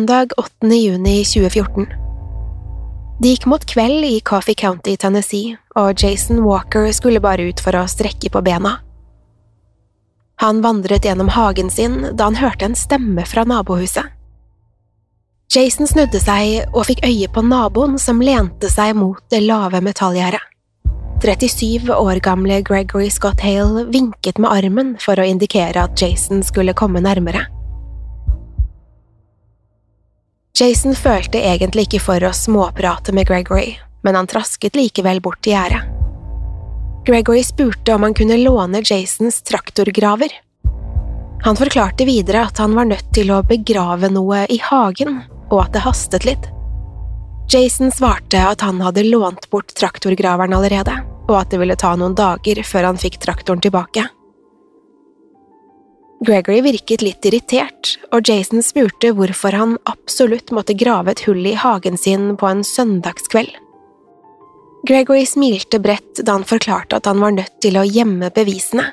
Søndag 8. juni 2014. Det gikk mot kveld i Coffee County, Tennessee, og Jason Walker skulle bare ut for å strekke på bena. Han vandret gjennom hagen sin da han hørte en stemme fra nabohuset. Jason snudde seg og fikk øye på naboen som lente seg mot det lave metallgjerdet. 37 år gamle Gregory Scott Hale vinket med armen for å indikere at Jason skulle komme nærmere. Jason følte egentlig ikke for å småprate med Gregory, men han trasket likevel bort til gjerdet. Gregory spurte om han kunne låne Jasons traktorgraver. Han forklarte videre at han var nødt til å begrave noe i hagen, og at det hastet litt. Jason svarte at han hadde lånt bort traktorgraveren allerede, og at det ville ta noen dager før han fikk traktoren tilbake. Gregory virket litt irritert, og Jason spurte hvorfor han absolutt måtte grave et hull i hagen sin på en søndagskveld. Gregory smilte bredt da han forklarte at han var nødt til å gjemme bevisene.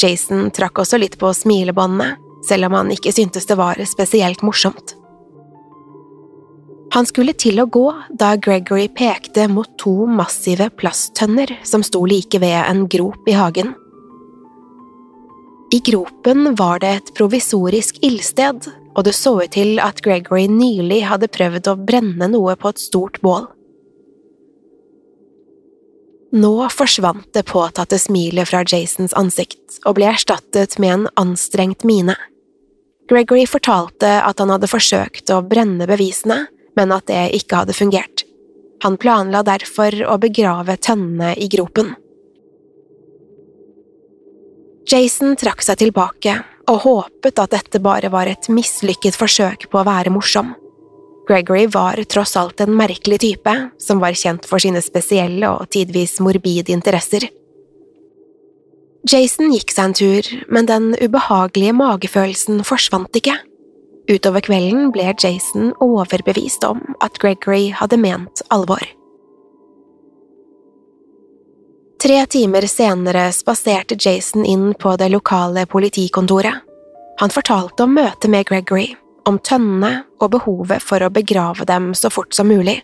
Jason trakk også litt på smilebåndene, selv om han ikke syntes det var spesielt morsomt. Han skulle til å gå da Gregory pekte mot to massive plasttønner som sto like ved en grop i hagen. I gropen var det et provisorisk ildsted, og det så ut til at Gregory nylig hadde prøvd å brenne noe på et stort bål. Nå forsvant det påtatte smilet fra Jasons ansikt og ble erstattet med en anstrengt mine. Gregory fortalte at han hadde forsøkt å brenne bevisene, men at det ikke hadde fungert. Han planla derfor å begrave tønnene i gropen. Jason trakk seg tilbake og håpet at dette bare var et mislykket forsøk på å være morsom. Gregory var tross alt en merkelig type, som var kjent for sine spesielle og tidvis morbide interesser. Jason gikk seg en tur, men den ubehagelige magefølelsen forsvant ikke. Utover kvelden ble Jason overbevist om at Gregory hadde ment alvor. Tre timer senere spaserte Jason inn på det lokale politikontoret. Han fortalte om møtet med Gregory, om tønnene og behovet for å begrave dem så fort som mulig,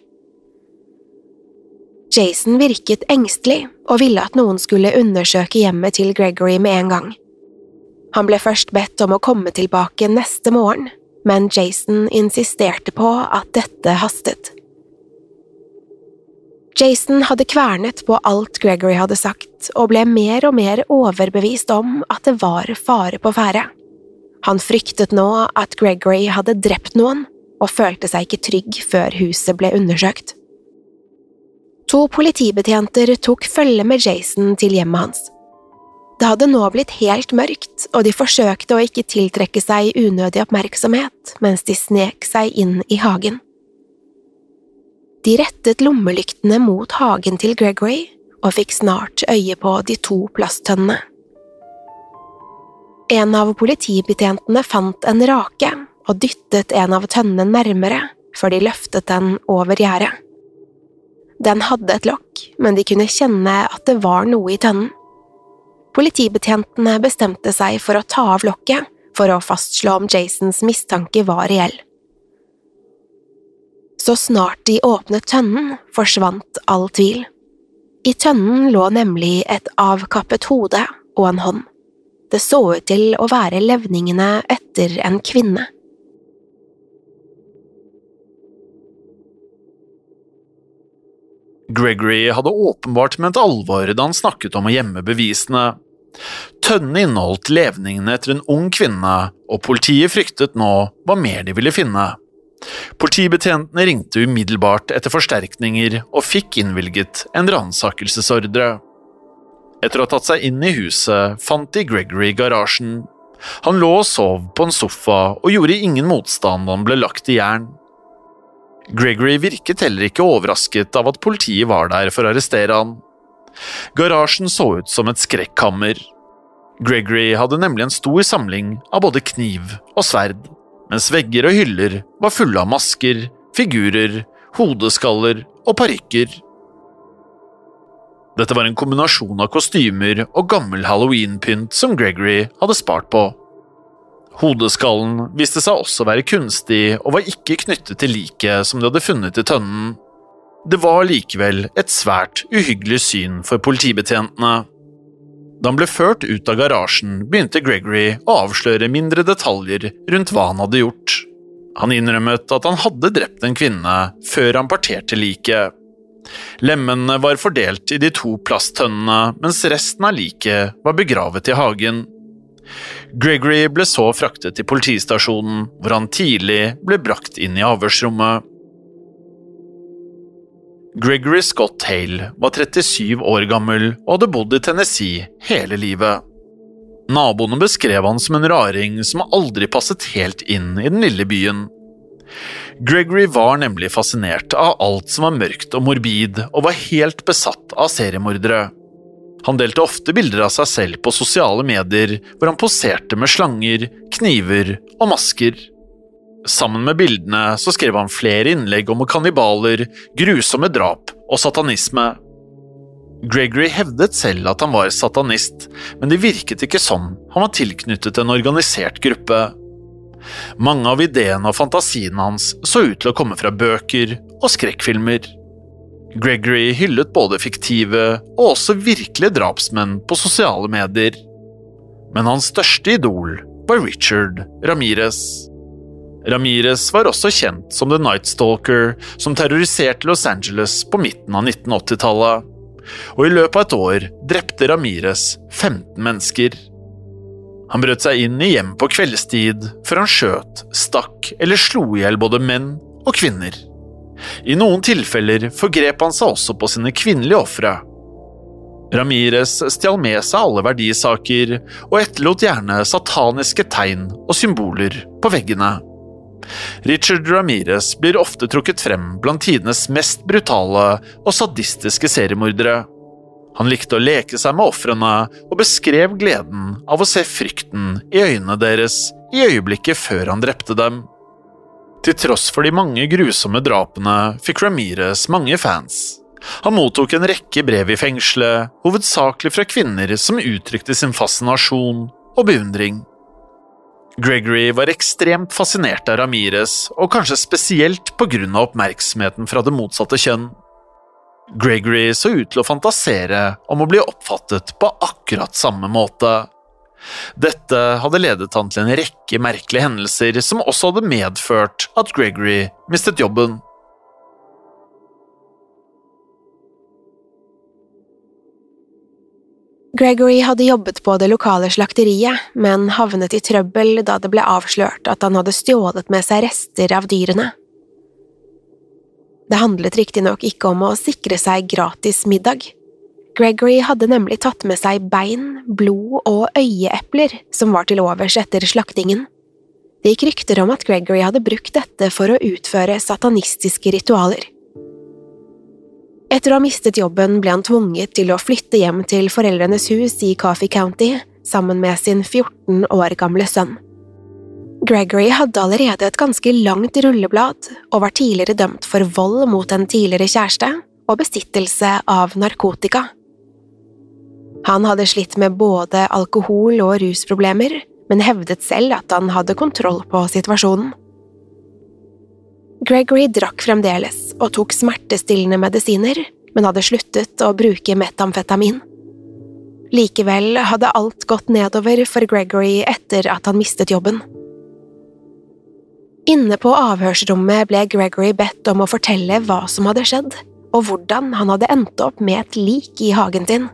Jason virket engstelig og ville at noen skulle undersøke hjemmet til Gregory med en gang. Han ble først bedt om å komme tilbake neste morgen, men Jason insisterte på at dette hastet. Jason hadde kvernet på alt Gregory hadde sagt, og ble mer og mer overbevist om at det var fare på ferde. Han fryktet nå at Gregory hadde drept noen, og følte seg ikke trygg før huset ble undersøkt. To politibetjenter tok følge med Jason til hjemmet hans. Det hadde nå blitt helt mørkt, og de forsøkte å ikke tiltrekke seg unødig oppmerksomhet mens de snek seg inn i hagen. De rettet lommelyktene mot hagen til Gregory og fikk snart øye på de to plasttønnene. En av politibetjentene fant en rake og dyttet en av tønnene nærmere før de løftet den over gjerdet. Den hadde et lokk, men de kunne kjenne at det var noe i tønnen. Politibetjentene bestemte seg for å ta av lokket for å fastslå om Jasons mistanke var reell. Så snart de åpnet tønnen, forsvant all tvil. I tønnen lå nemlig et avkappet hode og en hånd. Det så ut til å være levningene etter en kvinne. Gregory hadde åpenbart ment alvor da han snakket om å gjemme bevisene. Tønnen inneholdt levningene etter en ung kvinne, og politiet fryktet nå hva mer de ville finne. Politibetjentene ringte umiddelbart etter forsterkninger og fikk innvilget en ransakelsesordre. Etter å ha tatt seg inn i huset fant de Gregory i garasjen. Han lå og sov på en sofa og gjorde ingen motstand da han ble lagt i jern. Gregory virket heller ikke overrasket av at politiet var der for å arrestere han. Garasjen så ut som et skrekkammer. Gregory hadde nemlig en stor samling av både kniv og sverd, mens vegger og hyller var fulle av masker, figurer, hodeskaller og parykker. Dette var en kombinasjon av kostymer og gammel halloweenpynt som Gregory hadde spart på. Hodeskallen viste seg også å være kunstig og var ikke knyttet til liket som de hadde funnet i tønnen. Det var likevel et svært uhyggelig syn for politibetjentene. Da han ble ført ut av garasjen, begynte Gregory å avsløre mindre detaljer rundt hva han hadde gjort. Han innrømmet at han hadde drept en kvinne før han parterte liket. Lemmene var fordelt i de to plasttønnene, mens resten av liket var begravet i hagen. Gregory ble så fraktet til politistasjonen, hvor han tidlig ble brakt inn i avhørsrommet. Gregory Scott Hale var 37 år gammel og hadde bodd i Tennessee hele livet. Naboene beskrev han som en raring som aldri passet helt inn i den lille byen. Gregory var nemlig fascinert av alt som var mørkt og morbid, og var helt besatt av seriemordere. Han delte ofte bilder av seg selv på sosiale medier, hvor han poserte med slanger, kniver og masker. Sammen med bildene så skrev han flere innlegg om kannibaler, grusomme drap og satanisme. Gregory hevdet selv at han var satanist, men det virket ikke sånn han var tilknyttet en organisert gruppe. Mange av ideene og fantasiene hans så ut til å komme fra bøker og skrekkfilmer. Gregory hyllet både fiktive og også virkelige drapsmenn på sosiale medier. Men hans største idol var Richard Ramirez. Ramirez var også kjent som The Night Stalker, som terroriserte Los Angeles på midten av 1980-tallet. Og i løpet av et år drepte Ramirez 15 mennesker. Han brøt seg inn i hjem på kveldstid før han skjøt, stakk eller slo i hjel både menn og kvinner. I noen tilfeller forgrep han seg også på sine kvinnelige ofre. Ramires stjal med seg alle verdisaker, og etterlot gjerne sataniske tegn og symboler på veggene. Richard Ramires blir ofte trukket frem blant tidenes mest brutale og sadistiske seriemordere. Han likte å leke seg med ofrene og beskrev gleden av å se frykten i øynene deres i øyeblikket før han drepte dem. Til tross for de mange grusomme drapene fikk Ramires mange fans. Han mottok en rekke brev i fengselet, hovedsakelig fra kvinner som uttrykte sin fascinasjon og beundring. Gregory var ekstremt fascinert av Ramires, og kanskje spesielt av oppmerksomheten fra det motsatte kjønn. Gregory så ut til å fantasere om å bli oppfattet på akkurat samme måte. Dette hadde ledet han til en rekke merkelige hendelser som også hadde medført at Gregory mistet jobben. Gregory hadde jobbet på det lokale slakteriet, men havnet i trøbbel da det ble avslørt at han hadde stjålet med seg rester av dyrene. Det handlet riktignok ikke om å sikre seg gratis middag. Gregory hadde nemlig tatt med seg bein, blod og øyeepler som var til overs etter slaktingen. Det gikk rykter om at Gregory hadde brukt dette for å utføre satanistiske ritualer. Etter å ha mistet jobben ble han tvunget til å flytte hjem til foreldrenes hus i Coffee County sammen med sin 14 år gamle sønn. Gregory hadde allerede et ganske langt rulleblad og var tidligere dømt for vold mot en tidligere kjæreste og besittelse av narkotika. Han hadde slitt med både alkohol- og rusproblemer, men hevdet selv at han hadde kontroll på situasjonen. Gregory drakk fremdeles og tok smertestillende medisiner, men hadde sluttet å bruke metamfetamin. Likevel hadde alt gått nedover for Gregory etter at han mistet jobben. Inne på avhørsrommet ble Gregory bedt om å fortelle hva som hadde skjedd, og hvordan han hadde endt opp med et lik i hagen sin.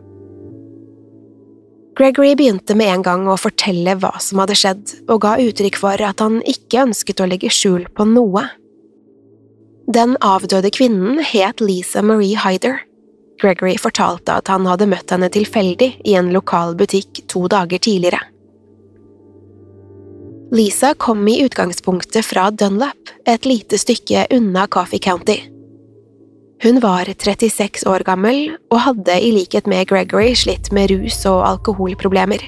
Gregory begynte med en gang å fortelle hva som hadde skjedd, og ga uttrykk for at han ikke ønsket å legge skjul på noe. Den avdøde kvinnen het Lisa Marie Hyder. Gregory fortalte at han hadde møtt henne tilfeldig i en lokal butikk to dager tidligere. Lisa kom i utgangspunktet fra Dunlap, et lite stykke unna Coffee County. Hun var 36 år gammel og hadde i likhet med Gregory slitt med rus- og alkoholproblemer.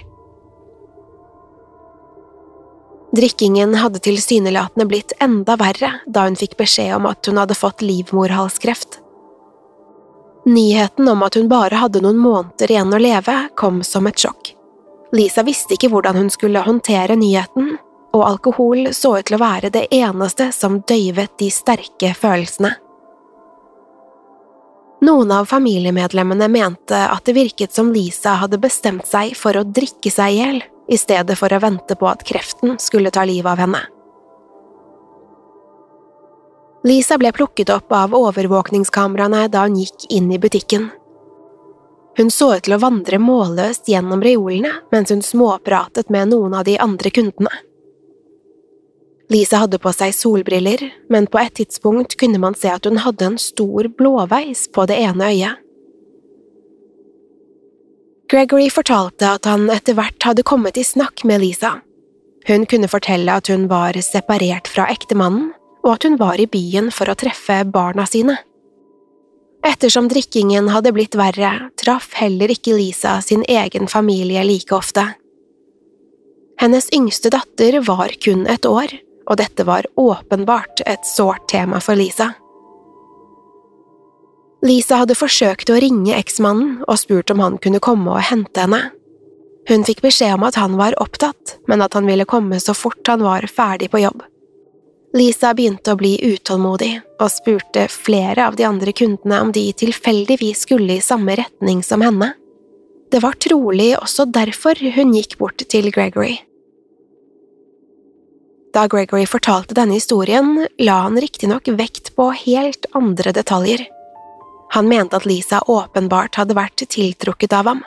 Drikkingen hadde tilsynelatende blitt enda verre da hun fikk beskjed om at hun hadde fått livmorhalskreft. Nyheten om at hun bare hadde noen måneder igjen å leve, kom som et sjokk. Lisa visste ikke hvordan hun skulle håndtere nyheten, og alkohol så ut til å være det eneste som døyvet de sterke følelsene. Noen av familiemedlemmene mente at det virket som Lisa hadde bestemt seg for å drikke seg i hjel, i stedet for å vente på at kreften skulle ta livet av henne. Lisa ble plukket opp av overvåkningskameraene da hun gikk inn i butikken. Hun så ut til å vandre målløst gjennom reolene mens hun småpratet med noen av de andre kundene. Lisa hadde på seg solbriller, men på et tidspunkt kunne man se at hun hadde en stor blåveis på det ene øyet. Gregory fortalte at han etter hvert hadde kommet i snakk med Lisa. Hun kunne fortelle at hun var separert fra ektemannen, og at hun var i byen for å treffe barna sine. Ettersom drikkingen hadde blitt verre, traff heller ikke Lisa sin egen familie like ofte. Hennes yngste datter var kun et år, og dette var åpenbart et sårt tema for Lisa. Lisa hadde forsøkt å ringe eksmannen og spurt om han kunne komme og hente henne. Hun fikk beskjed om at han var opptatt, men at han ville komme så fort han var ferdig på jobb. Lisa begynte å bli utålmodig og spurte flere av de andre kundene om de tilfeldigvis skulle i samme retning som henne. Det var trolig også derfor hun gikk bort til Gregory. Da Gregory fortalte denne historien, la han riktignok vekt på helt andre detaljer. Han mente at Lisa åpenbart hadde vært tiltrukket av ham.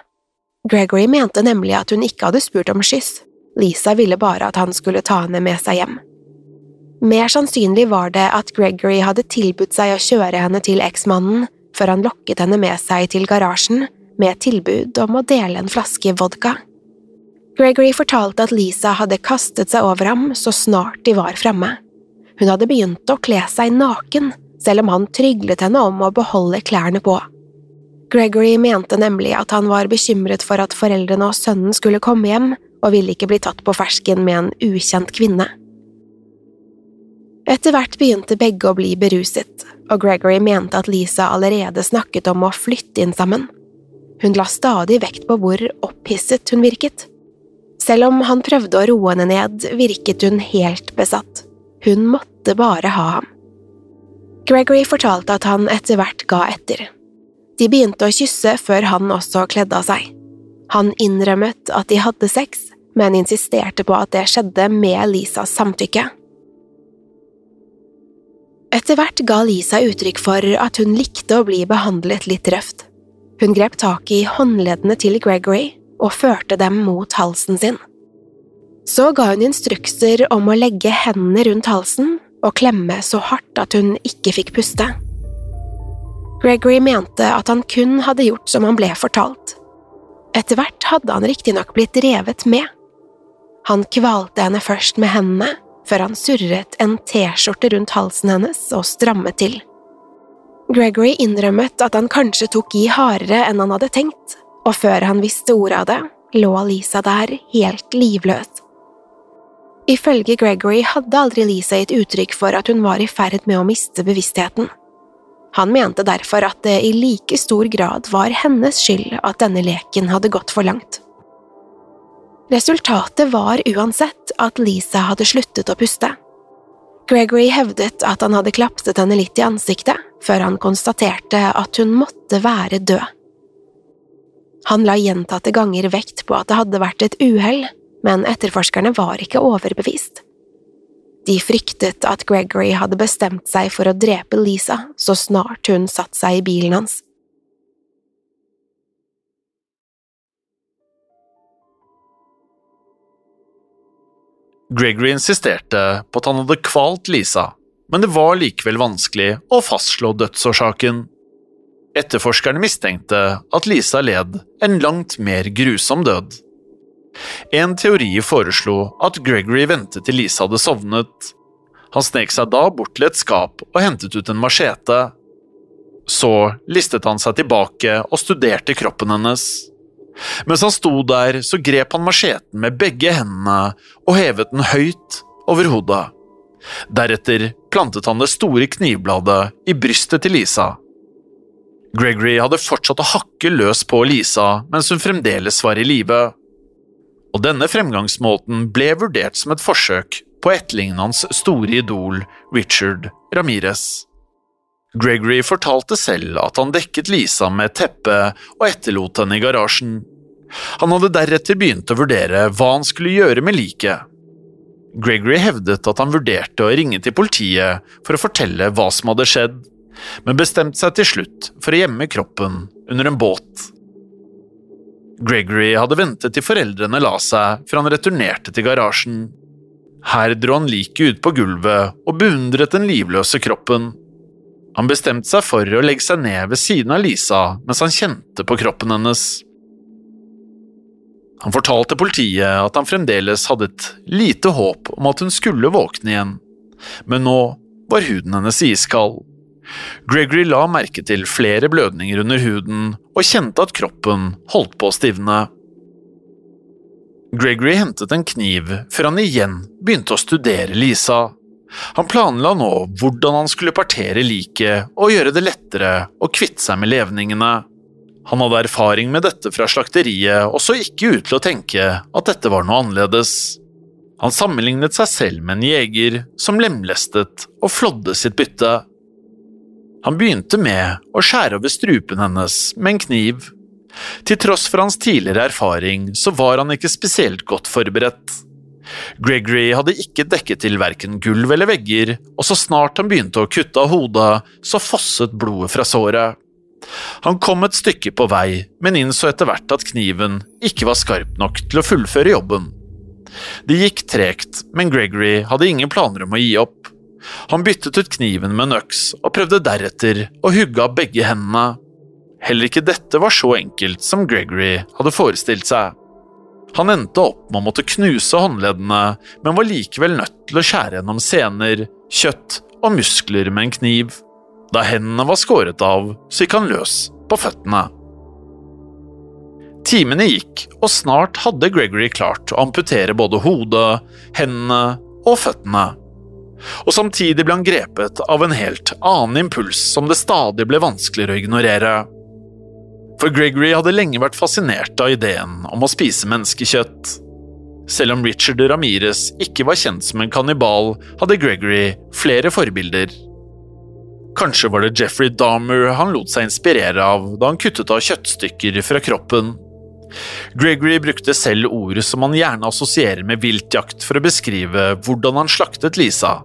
Gregory mente nemlig at hun ikke hadde spurt om skyss, Lisa ville bare at han skulle ta henne med seg hjem. Mer sannsynlig var det at Gregory hadde tilbudt seg å kjøre henne til eksmannen før han lokket henne med seg til garasjen med tilbud om å dele en flaske vodka. Gregory fortalte at Lisa hadde kastet seg over ham så snart de var fremme. Hun hadde begynt å kle seg naken, selv om han tryglet henne om å beholde klærne på. Gregory mente nemlig at han var bekymret for at foreldrene og sønnen skulle komme hjem, og ville ikke bli tatt på fersken med en ukjent kvinne. Etter hvert begynte begge å bli beruset, og Gregory mente at Lisa allerede snakket om å flytte inn sammen. Hun la stadig vekt på hvor opphisset hun virket. Selv om han prøvde å roe henne ned, virket hun helt besatt. Hun måtte bare ha ham. Gregory fortalte at han etter hvert ga etter. De begynte å kysse før han også kledde av seg. Han innrømmet at de hadde sex, men insisterte på at det skjedde med Lisas samtykke. Etter hvert ga Lisa uttrykk for at hun likte å bli behandlet litt røft. Hun grep tak i håndleddene til Gregory og førte dem mot halsen sin. Så ga hun instrukser om å legge hendene rundt halsen og klemme så hardt at hun ikke fikk puste. Gregory mente at han kun hadde gjort som han ble fortalt. Etter hvert hadde han riktignok blitt revet med. Han kvalte henne først med hendene, før han surret en T-skjorte rundt halsen hennes og strammet til. Gregory innrømmet at han kanskje tok i hardere enn han hadde tenkt, og før han visste ordet av det, lå Lisa der helt livløs. Ifølge Gregory hadde aldri Lisa gitt uttrykk for at hun var i ferd med å miste bevisstheten. Han mente derfor at det i like stor grad var hennes skyld at denne leken hadde gått for langt. Resultatet var uansett at Lisa hadde sluttet å puste. Gregory hevdet at han hadde klapset henne litt i ansiktet, før han konstaterte at hun måtte være død. Han la gjentatte ganger vekt på at det hadde vært et uhell, men etterforskerne var ikke overbevist. De fryktet at Gregory hadde bestemt seg for å drepe Lisa så snart hun satte seg i bilen hans. Gregory insisterte på at han hadde kvalt Lisa, men det var likevel vanskelig å fastslå dødsårsaken. Etterforskerne mistenkte at Lisa led en langt mer grusom død. En teori foreslo at Gregory ventet til Lisa hadde sovnet. Han snek seg da bort til et skap og hentet ut en machete. Så listet han seg tilbake og studerte kroppen hennes. Mens han sto der, så grep han macheten med begge hendene og hevet den høyt over hodet. Deretter plantet han det store knivbladet i brystet til Lisa. Gregory hadde fortsatt å hakke løs på Lisa mens hun fremdeles var i live og denne fremgangsmåten ble vurdert som et forsøk på å etterligne hans store idol Richard Ramirez. Gregory fortalte selv at han dekket Lisa med et teppe og etterlot henne i garasjen. Han hadde deretter begynt å vurdere hva han skulle gjøre med liket. Gregory hevdet at han vurderte å ringe til politiet for å fortelle hva som hadde skjedd, men bestemte seg til slutt for å gjemme kroppen under en båt. Gregory hadde ventet til foreldrene la seg før han returnerte til garasjen. Her dro han liket ut på gulvet og beundret den livløse kroppen. Han bestemte seg for å legge seg ned ved siden av Lisa mens han kjente på kroppen hennes. Han fortalte politiet at han fremdeles hadde et lite håp om at hun skulle våkne igjen, men nå var huden hennes iskald. Gregory la merke til flere blødninger under huden og kjente at kroppen holdt på å stivne. Gregory hentet en kniv før han igjen begynte å studere Lisa. Han planla nå hvordan han skulle partere liket og gjøre det lettere å kvitte seg med levningene. Han hadde erfaring med dette fra slakteriet og så ikke ut til å tenke at dette var noe annerledes. Han sammenlignet seg selv med en jeger som lemlestet og flådde sitt bytte. Han begynte med å skjære over strupen hennes med en kniv. Til tross for hans tidligere erfaring så var han ikke spesielt godt forberedt. Gregory hadde ikke dekket til verken gulv eller vegger, og så snart han begynte å kutte av hodet, så fosset blodet fra såret. Han kom et stykke på vei, men innså etter hvert at kniven ikke var skarp nok til å fullføre jobben. Det gikk tregt, men Gregory hadde ingen planer om å gi opp. Han byttet ut kniven med en øks og prøvde deretter å hugge av begge hendene. Heller ikke dette var så enkelt som Gregory hadde forestilt seg. Han endte opp med å måtte knuse håndleddene, men var likevel nødt til å skjære gjennom sener, kjøtt og muskler med en kniv. Da hendene var skåret av, så gikk han løs på føttene. Timene gikk, og snart hadde Gregory klart å amputere både hodet, hendene og føttene og samtidig ble han grepet av en helt annen impuls som det stadig ble vanskeligere å ignorere. For Gregory hadde lenge vært fascinert av ideen om å spise menneskekjøtt. Selv om Richard Ramirez ikke var kjent som en kannibal, hadde Gregory flere forbilder. Kanskje var det Jeffrey Dahmer han lot seg inspirere av da han kuttet av kjøttstykker fra kroppen. Gregory brukte selv ordet som han gjerne assosierer med viltjakt for å beskrive hvordan han slaktet Lisa.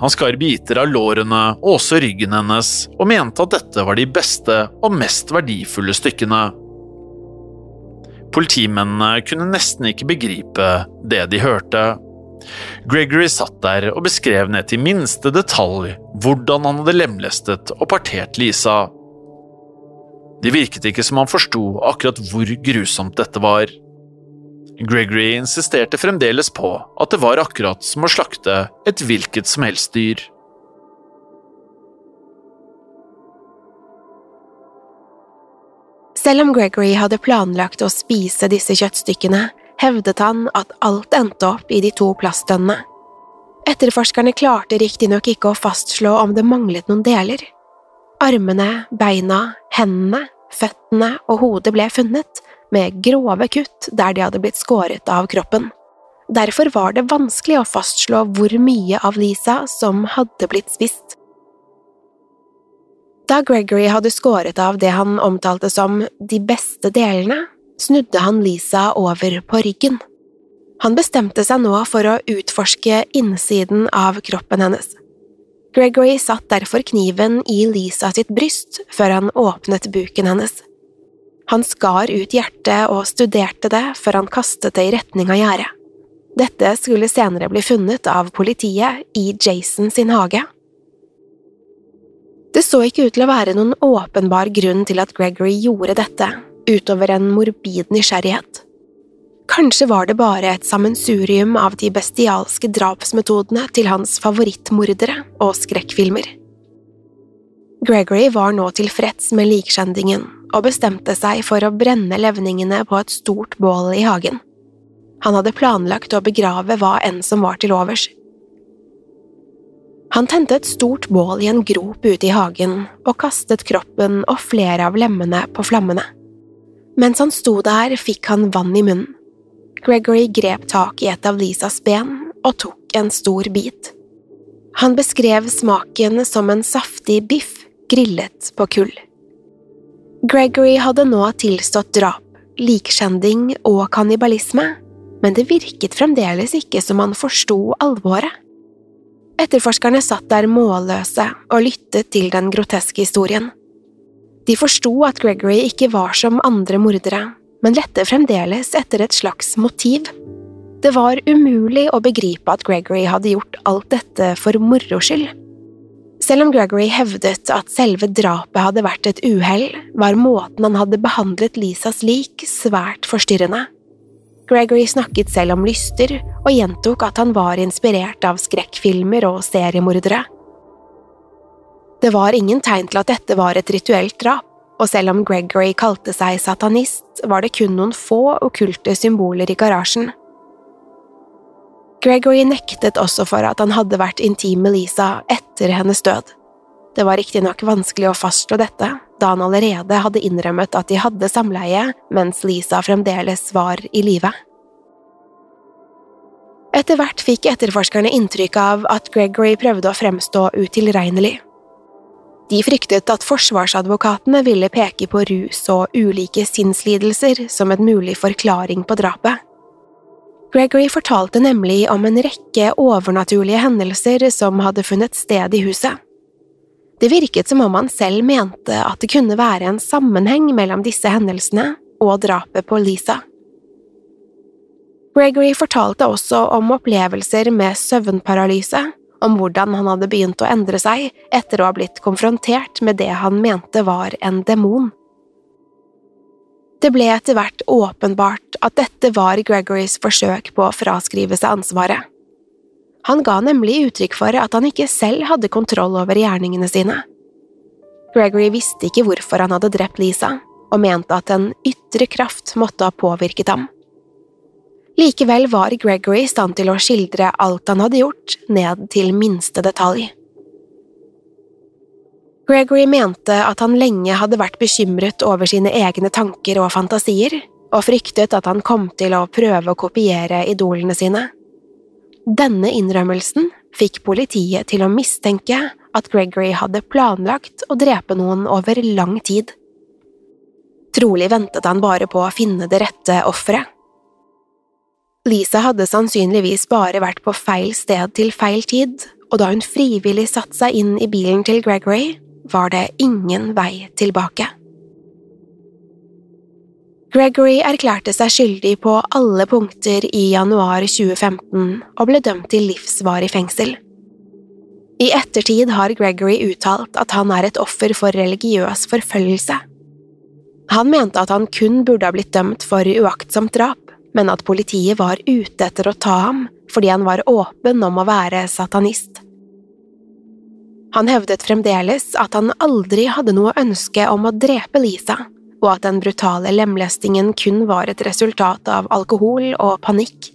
Han skar biter av lårene og også ryggen hennes, og mente at dette var de beste og mest verdifulle stykkene. Politimennene kunne nesten ikke begripe det de hørte. Gregory satt der og beskrev ned til minste detalj hvordan han hadde lemlestet og partert Lisa. Det virket ikke som han forsto akkurat hvor grusomt dette var. Gregory insisterte fremdeles på at det var akkurat som å slakte et hvilket som helst dyr. Selv om Gregory hadde planlagt å spise disse kjøttstykkene, hevdet han at alt endte opp i de to plastdønnene. Etterforskerne klarte riktignok ikke å fastslå om det manglet noen deler. Armene, beina, hendene, føttene og hodet ble funnet, med grove kutt der de hadde blitt skåret av kroppen. Derfor var det vanskelig å fastslå hvor mye av Lisa som hadde blitt spist. Da Gregory hadde skåret av det han omtalte som de beste delene, snudde han Lisa over på ryggen. Han bestemte seg nå for å utforske innsiden av kroppen hennes. Gregory satt derfor kniven i Lisa sitt bryst før han åpnet buken hennes. Han skar ut hjertet og studerte det før han kastet det i retning av gjerdet. Dette skulle senere bli funnet av politiet i Jason sin hage. Det så ikke ut til å være noen åpenbar grunn til at Gregory gjorde dette, utover en morbid nysgjerrighet. Kanskje var det bare et sammensurium av de bestialske drapsmetodene til hans favorittmordere og skrekkfilmer. Gregory var nå tilfreds med likskjendingen og bestemte seg for å brenne levningene på et stort bål i hagen. Han hadde planlagt å begrave hva enn som var til overs. Han tente et stort bål i en grop ute i hagen og kastet kroppen og flere av lemmene på flammene. Mens han sto der, fikk han vann i munnen. Gregory grep tak i et av Lisas ben og tok en stor bit. Han beskrev smaken som en saftig biff grillet på kull. Gregory hadde nå tilstått drap, likskjending og kannibalisme, men det virket fremdeles ikke som han forsto alvoret. Etterforskerne satt der målløse og lyttet til den groteske historien. De forsto at Gregory ikke var som andre mordere, men lette fremdeles etter et slags motiv. Det var umulig å begripe at Gregory hadde gjort alt dette for moro skyld. Selv om Gregory hevdet at selve drapet hadde vært et uhell, var måten han hadde behandlet Lisas lik svært forstyrrende. Gregory snakket selv om lyster, og gjentok at han var inspirert av skrekkfilmer og seriemordere. Det var ingen tegn til at dette var et rituelt drap, og selv om Gregory kalte seg satanist, var det kun noen få okkulte symboler i garasjen. Gregory nektet også for at han hadde vært intim med Lisa etter hennes død. Det var riktignok vanskelig å fastslå dette, da han allerede hadde innrømmet at de hadde samleie mens Lisa fremdeles var i live. Etter hvert fikk etterforskerne inntrykk av at Gregory prøvde å fremstå utilregnelig. De fryktet at forsvarsadvokatene ville peke på rus og ulike sinnslidelser som en mulig forklaring på drapet. Gregory fortalte nemlig om en rekke overnaturlige hendelser som hadde funnet sted i huset. Det virket som om han selv mente at det kunne være en sammenheng mellom disse hendelsene og drapet på Lisa. Gregory fortalte også om opplevelser med søvnparalyse, om hvordan han hadde begynt å endre seg etter å ha blitt konfrontert med det han mente var en demon. Det ble etter hvert åpenbart at dette var Gregorys forsøk på å fraskrive seg ansvaret. Han ga nemlig uttrykk for at han ikke selv hadde kontroll over gjerningene sine. Gregory visste ikke hvorfor han hadde drept Lisa, og mente at en ytre kraft måtte ha påvirket ham. Likevel var Gregory i stand til å skildre alt han hadde gjort, ned til minste detalj. Gregory mente at han lenge hadde vært bekymret over sine egne tanker og fantasier, og fryktet at han kom til å prøve å kopiere idolene sine. Denne innrømmelsen fikk politiet til å mistenke at Gregory hadde planlagt å drepe noen over lang tid. Trolig ventet han bare på å finne det rette offeret. Lisa hadde sannsynligvis bare vært på feil sted til feil tid, og da hun frivillig satte seg inn i bilen til Gregory, var det ingen vei tilbake. Gregory erklærte seg skyldig på alle punkter i januar 2015 og ble dømt til livsvarig fengsel. I ettertid har Gregory uttalt at han er et offer for religiøs forfølgelse. Han mente at han kun burde ha blitt dømt for uaktsomt drap, men at politiet var ute etter å ta ham fordi han var åpen om å være satanist. Han hevdet fremdeles at han aldri hadde noe ønske om å drepe Lisa, og at den brutale lemlestingen kun var et resultat av alkohol og panikk.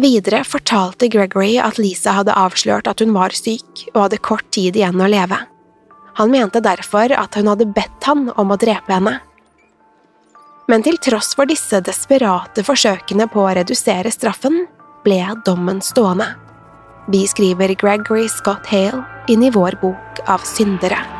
Videre fortalte Gregory at Lisa hadde avslørt at hun var syk og hadde kort tid igjen å leve. Han mente derfor at hun hadde bedt han om å drepe henne. Men til tross for disse desperate forsøkene på å redusere straffen, ble dommen stående. Vi skriver Gregory Scott Hale inn i vår bok av syndere.